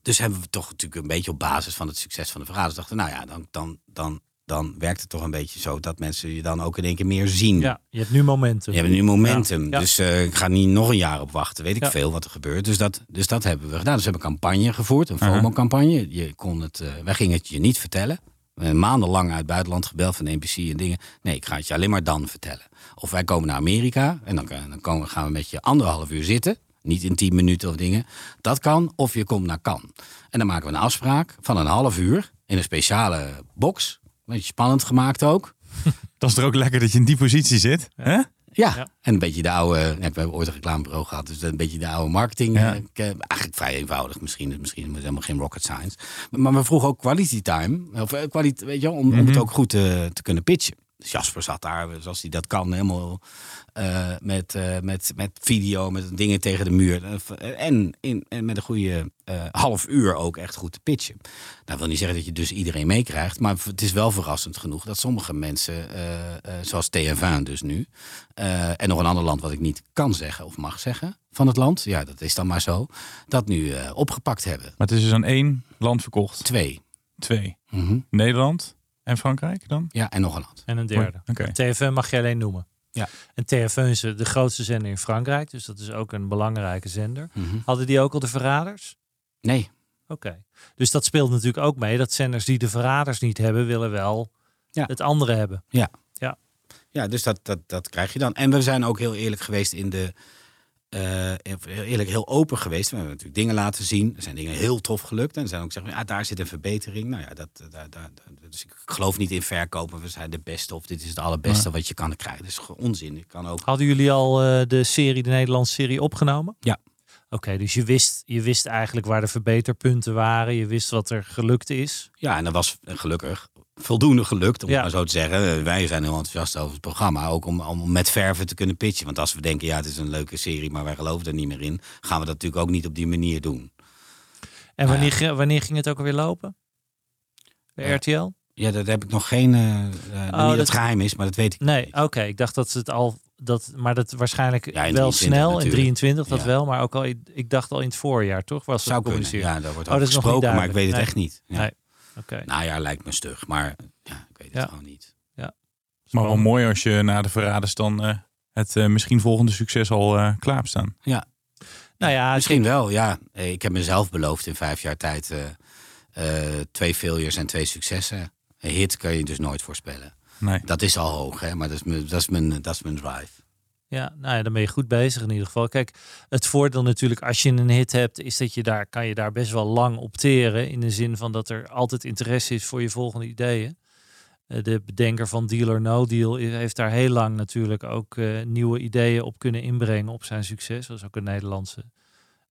Dus hebben we toch natuurlijk een beetje op basis van het succes van de vergaders dachten, nou ja, dan, dan, dan, dan werkt het toch een beetje zo dat mensen je dan ook in één keer meer zien. Ja, je hebt nu momentum. Je hebt nu momentum. Ja. Dus eh, ik ga niet nog een jaar op wachten. Weet ik Ja. veel wat er gebeurt. Dus dat, dus dat hebben we gedaan. Dus we hebben een campagne gevoerd. Een. FOMO-campagne. Je kon het, eh, wij gingen het je niet vertellen. Maandenlang uit het buitenland gebeld van de NPC en dingen. Nee, ik ga het je alleen maar dan vertellen. Of wij komen naar Amerika en dan, dan komen, gaan we met je anderhalf uur zitten. Niet in tien minuten of dingen. Dat kan. Of je komt naar Cannes. En dan maken we een afspraak van een half uur in een speciale box. Beetje spannend gemaakt ook. Dat is er ook lekker dat je in die positie zit. Hè? Ja, Ja. en een beetje de oude. Ja, we hebben ooit een reclamebureau gehad, dus een beetje de oude marketing. Ja. eh, eh, eigenlijk vrij eenvoudig, misschien. Misschien is helemaal geen rocket science. Maar we vroegen ook quality time, of eh, quality, weet je, om, om het ook goed eh, te kunnen pitchen. Dus Jasper zat daar, zoals hij dat kan, helemaal eh, met, eh, met, met video, met dingen tegen de muur. Eh, En, in, en met een goede eh, half uur ook echt goed te pitchen. Dat wil niet zeggen dat je dus iedereen meekrijgt. Maar het is wel verrassend genoeg dat sommige mensen, eh, eh, zoals TF1 dus nu... eh, en nog een ander land wat ik niet kan zeggen of mag zeggen van het land... ja, dat is dan maar zo, dat nu eh, opgepakt hebben. Maar het is dus aan één land verkocht. Twee. Twee. Mhm. Nederland en Frankrijk dan? Ja, en nog een land. En een derde. Oké. TFN mag je alleen noemen. Ja. En TFN is de grootste zender in Frankrijk, dus dat is ook een belangrijke zender. Mhm. Hadden die ook al de verraders? Nee, Oké. Dus dat speelt natuurlijk ook mee dat zenders die de verraders niet hebben, willen wel Ja. het andere hebben. Ja, dus dat, dat, dat krijg je dan. En we zijn ook heel eerlijk geweest in de. Eh, eerlijk heel open geweest. We hebben natuurlijk dingen laten zien. Er zijn dingen heel tof gelukt. En er zijn ook zeggen, ja, daar zit een verbetering. Nou ja, dat, daar, daar, dus ik geloof niet in verkopen. We zijn de beste of dit is het allerbeste wat je kan krijgen. Dat is gewoon onzin. Ik kan ook. Hadden jullie al eh, de serie, de Nederlandse serie, opgenomen? Ja. Oké, dus je wist, je wist eigenlijk waar de verbeterpunten waren. Je wist wat er gelukt is. Ja, en dat was gelukkig voldoende gelukt, om Ja. maar zo te zeggen. Eh, Wij zijn heel enthousiast over het programma. Ook om, om met verven te kunnen pitchen. Want als we denken, ja, het is een leuke serie, maar wij geloven er niet meer in, gaan we dat natuurlijk ook niet op die manier doen. En wanneer, ge- wanneer ging het ook alweer lopen? Bij Ja. RTL? Ja, dat heb ik nog geen. eh eh, niet dat het geheim is, maar dat weet ik Nee, niet. oké. Ik dacht dat het al. Dat, maar dat waarschijnlijk Ja, wel 23 snel. In natuurlijk. 23 dat Ja. wel. Maar ook al, ik dacht al in het voorjaar, toch? Was Zou het kunnen. Ja, daar wordt Oh, over gesproken, maar ik weet het echt niet. Ja. Nee. Oké. Najaar lijkt me stug, maar ja, ik weet het Ja. gewoon niet. Maar wel mooi als je na de verraders dan eh, het eh, misschien volgende succes al eh, klaar hebt staan. Ja, Nou ja, misschien wel. Ja, ik heb mezelf beloofd in vijf jaar tijd eh, eh, twee failures en twee successen. Een hit kan je dus nooit voorspellen. Nee. Dat is al hoog, hè? maar dat is mijn, dat is mijn, dat is mijn drive. Ja, nou ja, dan ben je goed bezig in ieder geval. Kijk, het voordeel natuurlijk als je een hit hebt, is dat je daar kan je daar best wel lang opteren. In de zin van dat er altijd interesse is voor je volgende ideeën. Eh, de bedenker van Deal or No Deal heeft daar heel lang natuurlijk ook eh, nieuwe ideeën op kunnen inbrengen op zijn succes. Dat is ook een Nederlandse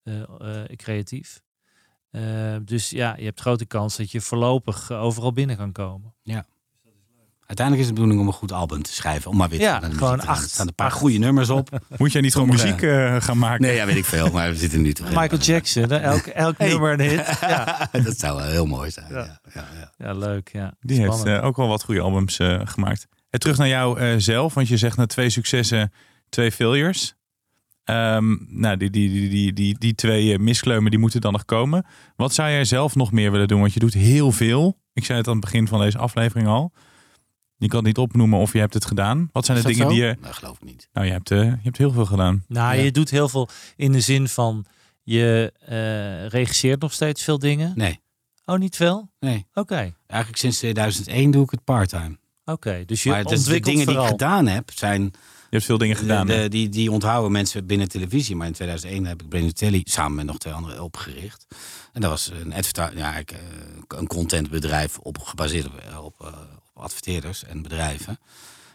eh, creatief. Dus ja, je hebt grote kans dat je voorlopig overal binnen kan komen. Uiteindelijk is het de bedoeling om een goed album te schrijven. Om maar weer Ja, naar de muziek gewoon te gaan. acht- Er staan een paar goede nummers op. Moet jij niet gewoon muziek eh, gaan maken? Nee, ja, weet ik veel. Maar we zitten nu te Michael Jackson, elk, elk Hey. nummer een hit. Ja, dat zou wel heel mooi zijn. Ja. Ja. Ja, ja, ja leuk. Ja. Die heeft eh, ook wel wat goede albums eh, gemaakt. En terug naar jou eh, zelf, want je zegt na twee successen, twee failures. Ehm, nou, die, die, die, die, die, die twee miskleumen die moeten dan nog komen. Wat zou jij zelf nog meer willen doen? Want je doet heel veel. Ik zei het aan het begin van deze aflevering al. Je kan het niet opnoemen of je hebt het gedaan. Wat zijn de dingen zo? die je... Dat geloof ik niet. Nou, je hebt, eh, je hebt heel veel gedaan. Nou, Ja. je doet heel veel in de zin van je eh, regisseert nog steeds veel dingen. Nee, Oh, niet veel? nee. Oké. Eigenlijk sinds 2001 doe ik het parttime. Oké, dus je Maar de dingen die ik gedaan heb, zijn Je hebt veel dingen gedaan. de, die, die onthouden mensen binnen televisie. Maar in 2001 heb ik Brain Telly samen met nog twee anderen opgericht. En dat was een, ja, ik, eh, een contentbedrijf op, gebaseerd op, op adverteerders en bedrijven.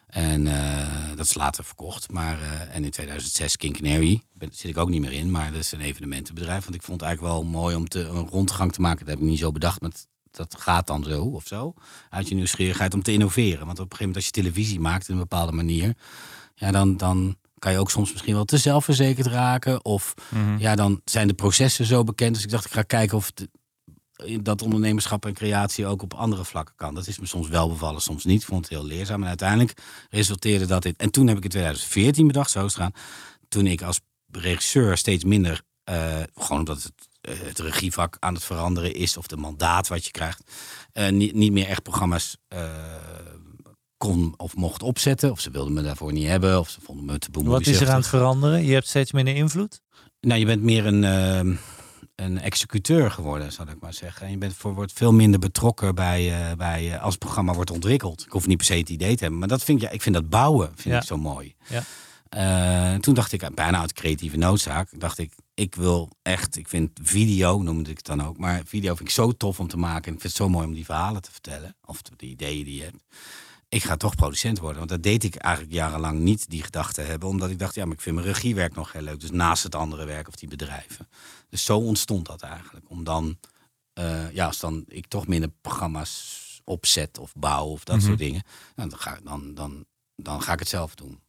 En eh, dat is later verkocht. Maar, eh, en in 2006 King Canary. Daar zit ik ook niet meer in. Maar dat is een evenementenbedrijf. Want ik vond het eigenlijk wel mooi om te, een rondgang te maken. Dat heb ik niet zo bedacht. Maar dat gaat dan zo of zo. Uit je nieuwsgierigheid om te innoveren. Want op een gegeven moment als je televisie maakt in een bepaalde manier. Ja, dan, dan kan je ook soms misschien wel te zelfverzekerd raken. Of Mhm. ja, dan zijn de processen zo bekend. Dus ik dacht, ik ga kijken of het- dat ondernemerschap en creatie ook op andere vlakken kan. Dat is me soms wel bevallen, soms niet. Ik vond het heel leerzaam. En uiteindelijk resulteerde dat dit. En toen heb ik in 2014 bedacht, zo is het gaan. Toen ik als regisseur steeds minder, eh, gewoon omdat het, eh, het regievak aan het veranderen is, of de mandaat wat je krijgt, eh, niet, niet meer echt programma's eh, kon of mocht opzetten. Of ze wilden me daarvoor niet hebben, of ze vonden me te Wat is er aan het veranderen? Je hebt steeds minder invloed? Nou, je bent meer een, een executeur geworden, zal ik maar zeggen. En je bent voor, wordt veel minder betrokken bij, eh, bij eh, als het programma wordt ontwikkeld. Ik hoef niet per se het idee te hebben, maar dat vind ik, ja, ik vind dat bouwen vind Ja. ik zo mooi. Ja. Eh, toen dacht ik, bijna uit creatieve noodzaak, dacht ik, ik wil echt, ik vind video, noemde ik het dan ook, maar video vind ik zo tof om te maken. En ik vind het zo mooi om die verhalen te vertellen, of de ideeën die je hebt. Ik ga toch producent worden, want dat deed ik eigenlijk jarenlang niet, die gedachte hebben. Omdat ik dacht, ja, maar ik vind mijn regiewerk nog heel leuk. Dus naast het andere werk of die bedrijven. Dus zo ontstond dat eigenlijk. Om dan, eh, ja, als dan ik toch minder programma's opzet of bouw of dat Mhm. soort dingen. Nou, dan, ga, dan, dan, dan ga ik het zelf doen.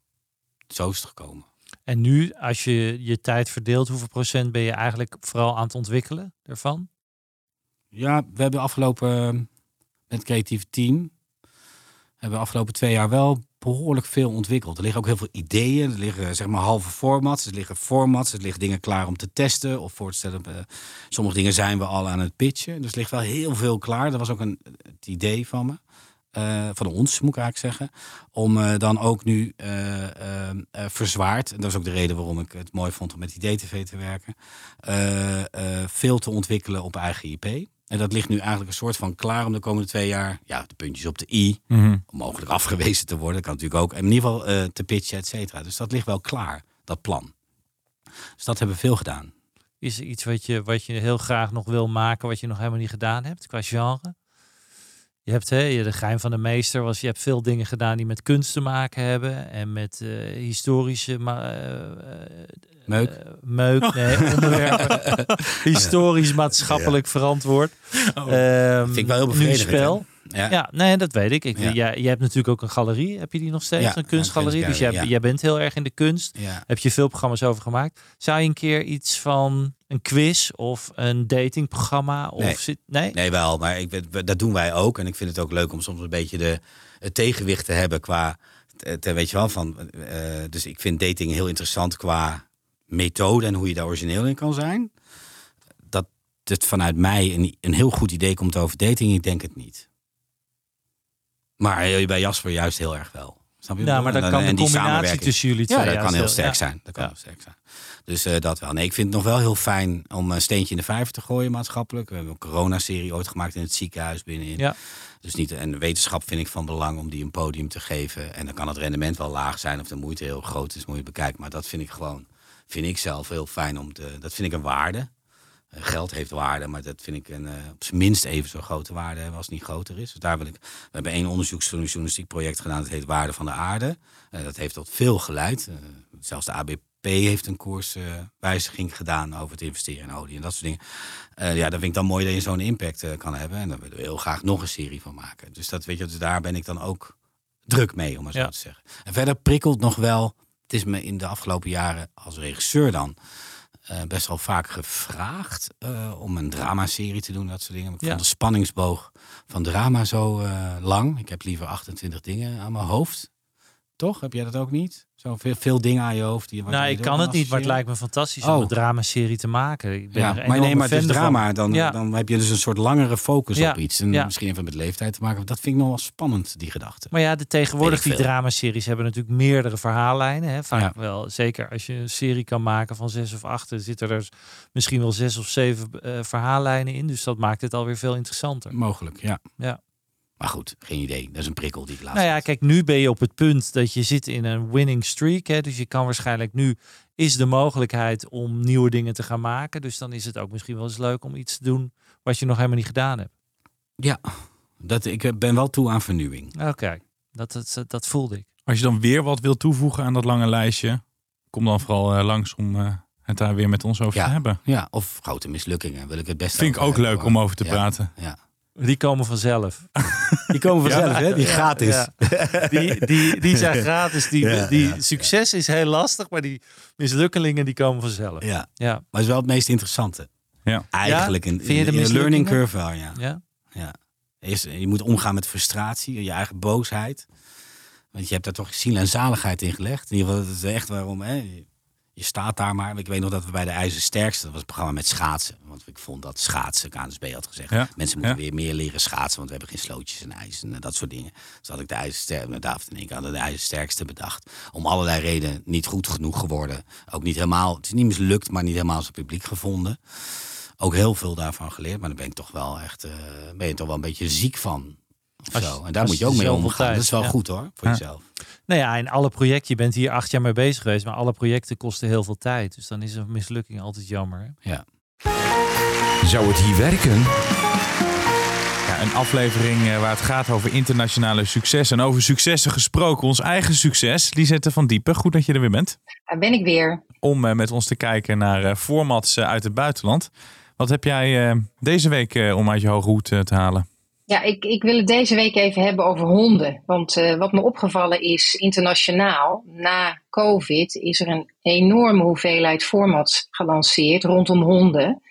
Zo is het gekomen. En nu, als je je tijd verdeelt, hoeveel procent ben je eigenlijk vooral aan het ontwikkelen ervan? Ja, we hebben afgelopen, met het creatieve team, hebben we afgelopen twee jaar wel behoorlijk veel ontwikkeld. Er liggen ook heel veel ideeën, er liggen zeg maar halve formats, er liggen formats, er liggen dingen klaar om te testen of voor te stellen. Eh, sommige dingen zijn we al aan het pitchen, dus er ligt wel heel veel klaar. Dat was ook een, het idee van me. eh, van ons, moet ik eigenlijk zeggen. Om eh, dan ook nu verzwaard, en dat is ook de reden waarom ik het mooi vond om met IDTV te werken, veel te ontwikkelen op eigen IP. En dat ligt nu eigenlijk een soort van klaar om de komende twee jaar, ja, de puntjes op de i, Mhm. om mogelijk afgewezen te worden. Dat kan natuurlijk ook. En in ieder geval eh, te pitchen, et cetera. Dus dat ligt wel klaar, dat plan. Dus dat hebben we veel gedaan. Is er iets wat je, wat je heel graag nog wil maken, wat je nog helemaal niet gedaan hebt qua genre? Je hebt hè, de geheim van de meester was, je hebt veel dingen gedaan die met kunst te maken hebben en met eh, historische ma- eh, eh, Meuk. meuk, nee, onderwerpen. Historisch maatschappelijk verantwoord. Ehm, Oh. Vind ik wel heel nu bevredigend. spel. Ja. Ja, nee, dat weet ik. ik Ja. jij, jij hebt natuurlijk ook een galerie. Heb je die nog steeds? Ja, een kunstgalerie. een Dus jij, bent heel erg in de kunst. Heb je veel programma's over gemaakt? Zou je een keer iets van een quiz of een datingprogramma? Of Nee. zit, nee? Nee, wel, maar ik, dat doen wij ook. En ik vind het ook leuk om soms een beetje de, het tegenwicht te hebben qua. te- te- weet je wel, van. eh, dus ik vind dating heel interessant qua methode en hoe je daar origineel in kan zijn. Dat het vanuit mij een, een heel goed idee komt over dating, ik denk het niet. Maar eh, bij Jasper juist heel erg wel. Snap je? Ja, maar dan En- kan de en combinatie tussen jullie twee Ja, dat kan heel sterk ja. zijn. Dat kan heel sterk zijn. Dus eh, dat wel. Nee, ik vind het nog wel heel fijn om een steentje in de vijver te gooien maatschappelijk. We hebben een coronaserie ooit gemaakt in het ziekenhuis binnenin. Ja. Dus niet, en wetenschap vind ik van belang om die een podium te geven. En dan kan het rendement wel laag zijn of de moeite heel groot is, moet je bekijken. Maar dat vind ik gewoon, vind ik zelf heel fijn om te, dat vind ik een waarde. Geld heeft waarde, maar dat vind ik een, eh, op zijn minst even zo grote waarde hebben als het niet groter is. Dus daar wil ik. We hebben één onderzoeksjournalistiek project gedaan, dat heet Waarde van de Aarde. Eh, dat heeft tot veel geleid. Eh, zelfs de ABP heeft een koerswijziging gedaan over het investeren in olie en dat soort dingen. Ja, dat vind ik dan mooi dat je zo'n impact kan hebben. En daar willen we heel graag nog een serie van maken. Dus, dat, weet je, dus daar ben ik dan ook druk mee, om maar zo Ja. te zeggen. En verder prikkelt nog wel. Het is me in de afgelopen jaren als regisseur dan eh, best wel vaak gevraagd eh, om een dramaserie te doen, dat soort dingen. Maar ik Ja. vond de spanningsboog van drama zo eh, lang. Ik heb liever 28 dingen aan mijn hoofd. Toch? Heb jij dat ook niet? Zo veel, veel dingen aan je hoofd. Die, Nou, ik kan het niet, maar het lijkt me fantastisch Oh. om een dramaserie te maken. Ik ben Ja, maar nee, maar het is drama. Dan, Ja. dan heb je dus een soort langere focus Ja, op iets. En misschien even met leeftijd te maken. Dat vind ik nog wel spannend, die gedachte. Maar ja, de tegenwoordig die dramaseries hebben natuurlijk meerdere verhaallijnen. Hè? Vaak wel, zeker als je een serie kan maken van zes of acht, zitten er misschien wel zes of zeven eh, verhaallijnen in. Dus dat maakt het alweer veel interessanter. Mogelijk, ja. Ja. Maar goed, geen idee. Dat is een prikkel die ik laat. Nou ja, kijk, nu ben je op het punt dat je zit in een winning streak. Hè? Dus je kan waarschijnlijk nu is de mogelijkheid om nieuwe dingen te gaan maken. Dus dan is het ook misschien wel eens leuk om iets te doen wat je nog helemaal niet gedaan hebt. Ja, dat, ik ben wel toe aan vernieuwing. Oké, dat, dat, dat voelde ik. Als je dan weer wat wil toevoegen aan dat lange lijstje, kom dan vooral eh, langs om eh, het daar weer met ons over te hebben. Ja, of grote mislukkingen wil ik het best Vind ik ook hebben, leuk hoor. om over te Ja, praten. Ja. Die komen vanzelf. Die komen Ja. vanzelf, hè? Die Ja, gratis. ja. Die, die, die zijn gratis. Die, Ja, die ja, succes is heel lastig, maar die mislukkelingen die komen vanzelf. Ja. Ja. Maar het is wel het meest interessante. Ja. Eigenlijk Ja? een, Vind je de een learning curve wel, ja. Ja? ja. Eerst, je moet omgaan met frustratie, je eigen boosheid. Want je hebt daar toch ziel en zaligheid in gelegd. In ieder geval, dat is echt waarom. Hè? Je, staat daar maar. Ik weet nog dat we bij de IJzersterkste, dat was het programma met schaatsen. Want ik vond dat schaatsen, KNSB had gezegd. Ja. Mensen moeten Ja. weer meer leren schaatsen, want we hebben geen slootjes en ijs en eh, dat soort dingen. Dus had ik de IJzersterkste, met David en ik hadden de IJzersterkste bedacht. Om allerlei redenen niet goed genoeg geworden. Ook niet helemaal, het is niet mislukt, maar niet helemaal zijn publiek gevonden. Ook heel veel daarvan geleerd, maar dan ben ik toch wel echt, eh, ben je toch wel een beetje ziek van. Als zo. En daar moet je ook mee omgaan. tijd- Dat is wel ja. goed hoor, voor jezelf. Nou ja, in alle projecten, je bent hier acht jaar mee bezig geweest, maar alle projecten kosten heel veel tijd. Dus dan is een mislukking altijd jammer. Hè? Ja. Zou het hier werken? Ja, een aflevering eh, waar het gaat over internationale succes. En over successen gesproken, ons eigen succes. Lisette van Diepen, goed dat je er weer bent. Daar ben ik weer. Om eh, met ons te kijken naar eh, formats uit het buitenland. Wat heb jij eh, deze week om uit je hoge hoed te halen? Ja, ik, ik wil het deze week even hebben over honden. Want eh, wat me opgevallen is, internationaal, na COVID, is er een enorme hoeveelheid formats gelanceerd rondom honden.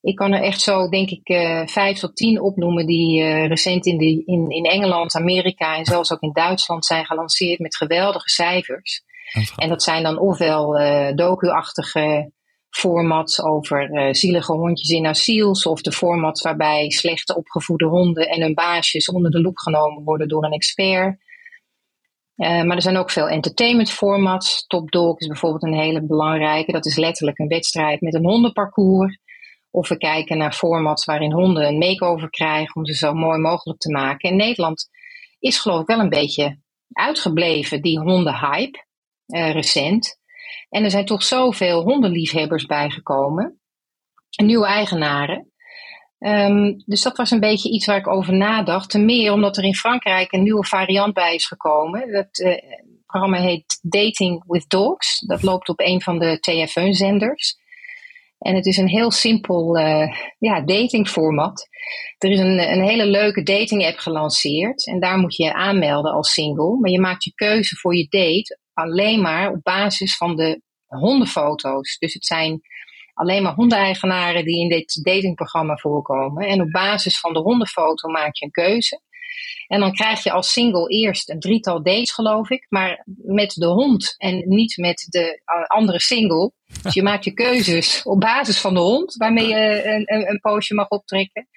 Ik kan er echt zo, denk ik, eh, vijf tot tien opnoemen die eh, recent in, de, in, in Engeland, Amerika en zelfs ook in Duitsland zijn gelanceerd met geweldige cijfers. En dat zijn dan ofwel docu-achtige formats over eh, zielige hondjes in asiels, of de formats waarbij slecht opgevoede honden en hun baasjes onder de loep genomen worden door een expert. Eh, maar er zijn ook veel entertainment formats. Top Dog is bijvoorbeeld een hele belangrijke. Dat is letterlijk een wedstrijd met een hondenparcours. Of we kijken naar formats waarin honden een makeover krijgen om ze zo mooi mogelijk te maken. En Nederland is geloof ik wel een beetje uitgebleven, die hondenhype, eh, recent. En er zijn toch zoveel hondenliefhebbers bijgekomen. En nieuwe eigenaren. Ehm, dus dat was een beetje iets waar ik over nadacht. Ten meer omdat er in Frankrijk een nieuwe variant bij is gekomen. Dat eh, programma heet Dating with Dogs. Dat loopt op een van de TF1-zenders. En het is een heel simpel eh, ja, datingformat. Er is een, een hele leuke dating-app gelanceerd. En daar moet je aanmelden als single. Maar je maakt je keuze voor je date alleen maar op basis van de hondenfoto's. Dus het zijn alleen maar hondeneigenaren die in dit datingprogramma voorkomen. En op basis van de hondenfoto maak je een keuze. En dan krijg je als single eerst een drietal dates, geloof ik, maar met de hond en niet met de uh, andere single. Dus je maakt je keuzes op basis van de hond, waarmee je een, een, een poosje mag optrekken.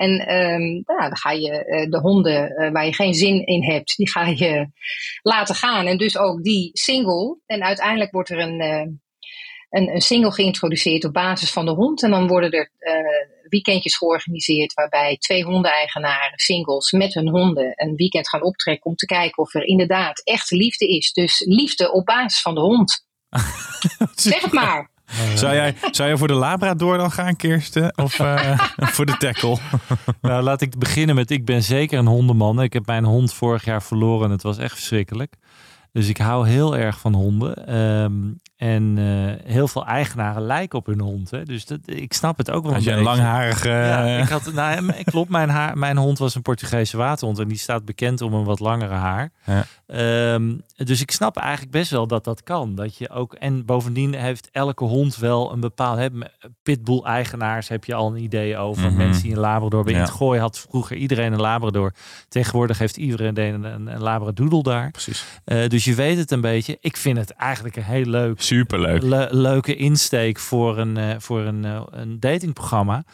En um, nou, dan ga je uh, de honden uh, waar je geen zin in hebt, die ga je laten gaan. En dus ook die single. En uiteindelijk wordt er een, uh, een, een, single geïntroduceerd op basis van de hond. En dan worden er weekendjes georganiseerd waarbij twee hondeneigenaren, singles, met hun honden een weekend gaan optrekken om te kijken of er inderdaad echt liefde is. Dus liefde op basis van de hond. zeg het maar. Zou jij, zou jij voor de Labrador dan gaan, Kirsten? Of eh, voor de tackle? Nou, laat ik beginnen met ik ben zeker een hondenman. Ik heb mijn hond vorig jaar verloren en het was echt verschrikkelijk. Dus ik hou heel erg van honden. Ehm, en eh, heel veel eigenaren lijken op hun hond. Hè? Dus dat, ik snap het ook wel. Als je een langharige... Ja, ik had, nou, klopt, mijn, haar, mijn hond was een Portugese waterhond en die staat bekend om een wat langere haar. Ja. Ehm, dus ik snap eigenlijk best wel dat dat kan. Dat je ook, en bovendien heeft elke hond wel een bepaald. Pitbull-eigenaars heb je al een idee over. Mhm. Mensen die een Labrador. Bij Ja. in het gooi had vroeger iedereen een Labrador. Tegenwoordig heeft iedereen een, een, een Labradoodle daar. Precies. Eh, dus je weet het een beetje. Ik vind het eigenlijk een heel leuk Superleuk. le- leuke insteek voor een, eh, voor een, eh, een datingprogramma.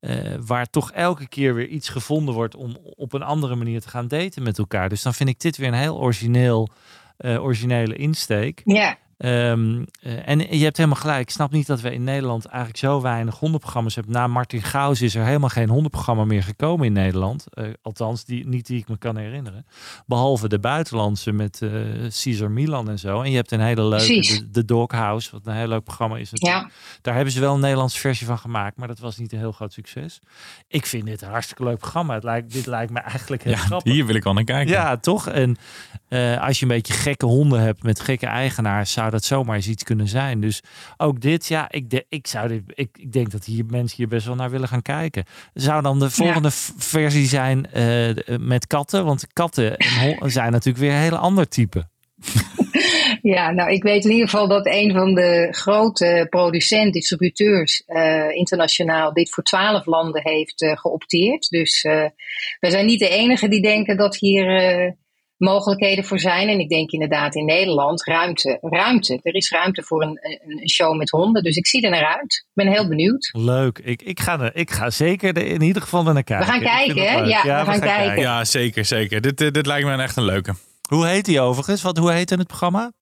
eh, waar toch elke keer weer iets gevonden wordt om op een andere manier te gaan daten met elkaar. Dus dan vind ik dit weer een heel origineel, eh, originele insteek. Ja, Ehm, eh, en je hebt helemaal gelijk. Ik snap niet dat we in Nederland eigenlijk zo weinig hondenprogramma's hebben. Na Martin Gauws is er helemaal geen hondenprogramma meer gekomen in Nederland. Eh, althans, die, niet die ik me kan herinneren. Behalve de buitenlandse met eh Caesar Milan en zo. En je hebt een hele leuke, de, de Doghouse, wat een heel leuk programma is. ja. Daar hebben ze wel een Nederlandse versie van gemaakt, maar dat was niet een heel groot succes. Ik vind dit een hartstikke leuk programma. Het lijkt, dit lijkt me eigenlijk heel Ja, grappig. hier wil ik al naar kijken. Ja, toch? En eh, als je een beetje gekke honden hebt met gekke eigenaars, zou dat zomaar eens iets kunnen zijn. Dus ook dit, ja, ik, de, ik, zou dit, ik, ik denk dat hier mensen hier best wel naar willen gaan kijken. Zou dan de volgende versie zijn eh, de- met katten? Want katten zijn natuurlijk weer een hele ander type. Ja, nou, ik weet in ieder geval dat een van de grote producenten, distributeurs eh, internationaal, dit voor twaalf landen heeft eh, geopteerd. Dus eh we zijn niet de enige die denken dat hier eh, mogelijkheden voor zijn. En ik denk inderdaad in Nederland ruimte. Ruimte. Er is ruimte voor een, een, een show met honden. Dus ik zie er naar uit. Ik ben heel benieuwd. Leuk. Ik, ik, ga, er, ik ga zeker er in ieder geval naar kijken. gaan Ik vind kijken. Ja, we gaan kijken. Ja, zeker, zeker. Dit, eh, dit lijkt me een echt een leuke. Hoe heet die overigens? Wat, hoe heet het programma?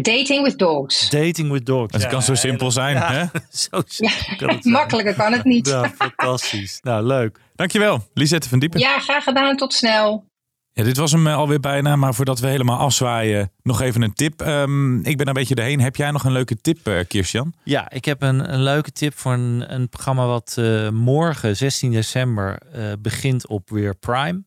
Dating with dogs. Dating with Dogs. Het kan zo simpel zijn, ja, hè? Zo simpel kan het zijn. Makkelijker kan het niet. Ja, fantastisch. Nou, leuk. Dankjewel, Lisette van Diepen. Ja, graag gedaan. Tot snel. Ja, dit was hem eh, alweer bijna, maar voordat we helemaal afzwaaien, nog even een tip. Ehm, ik ben een beetje erheen. Heb jij nog een leuke tip, Kirstjan? Ja, ik heb een, een leuke tip voor een, een programma wat eh, morgen, 16 december, begint op weer Prime.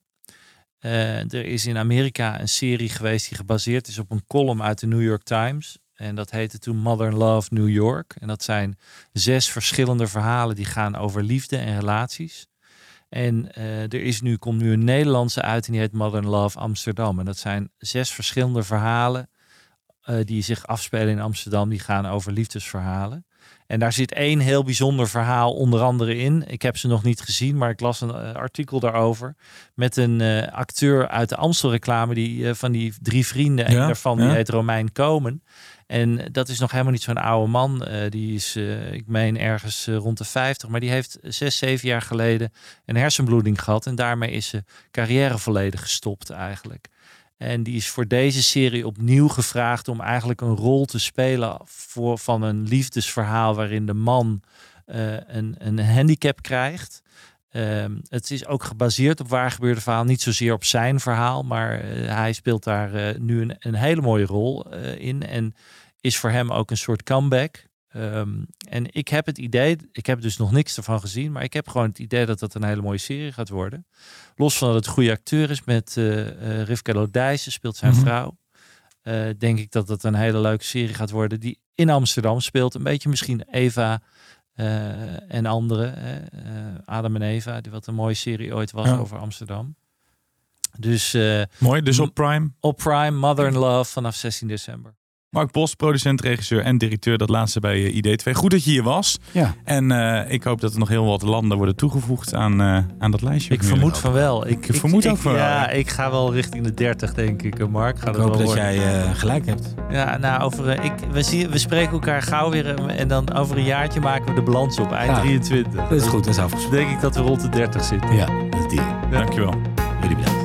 Er is in Amerika een serie geweest die gebaseerd is op een column uit de New York Times. En dat heette toen Mother Love New York. En dat zijn zes verschillende verhalen die gaan over liefde en relaties. En eh, er is nu, komt nu een Nederlandse uit en die heet Mother in Love Amsterdam. En dat zijn zes verschillende verhalen eh, die zich afspelen in Amsterdam. Die gaan over liefdesverhalen. En daar zit één heel bijzonder verhaal onder andere in. Ik heb ze nog niet gezien, maar ik las een eh, artikel daarover. Met een eh, acteur uit de Amstelreclame, die, eh, van die drie vrienden. Ja, Een daarvan ja. die heet Romein Komen. En dat is nog helemaal niet zo'n oude man. Die is, ik meen, ergens rond de 50. Maar die heeft zes, zeven jaar geleden een hersenbloeding gehad. En daarmee is zijn carrière volledig gestopt eigenlijk. En die is voor deze serie opnieuw gevraagd om eigenlijk een rol te spelen voor, van een liefdesverhaal waarin de man eh, een, een handicap krijgt. Ehm, het is ook gebaseerd op waar gebeurde verhaal. Niet zozeer op zijn verhaal, maar eh, hij speelt daar eh, nu een, een hele mooie rol in. En is voor hem ook een soort comeback. Ehm, en ik heb het idee, ik heb dus nog niks ervan gezien, maar ik heb gewoon het idee dat dat een hele mooie serie gaat worden. Los van dat het een goede acteur is met eh, Rivka speelt zijn Mhm. vrouw. Eh, denk ik dat het een hele leuke serie gaat worden die in Amsterdam speelt. Een beetje misschien Eva en anderen. Adam en Eva, die wat een mooie serie ooit was Ja. over Amsterdam. Dus Mooi, dus op Prime. op Prime, Mother in Love vanaf 16 december. Mark Bos, producent, regisseur en directeur. Dat laatste bij eh, ID2. Goed dat je hier was. Ja. En eh, ik hoop dat er nog heel wat landen worden toegevoegd aan, eh, aan dat lijstje. Ik vermoed van wel. Ik, Ik vermoed ook van wel, Ja, ik ga wel richting de 30, denk ik, Mark. Ga Ik hoop wel dat worden. jij eh, gelijk hebt. Ja, nou, over, eh, ik, we, zien, we spreken elkaar gauw weer en dan over een jaartje maken we de balans op, eind Ja. 23. Dat is goed, dat is afgesproken. denk ik dat we rond de 30 zitten. Ja, dat is die. Dankjewel. Jullie bedankt.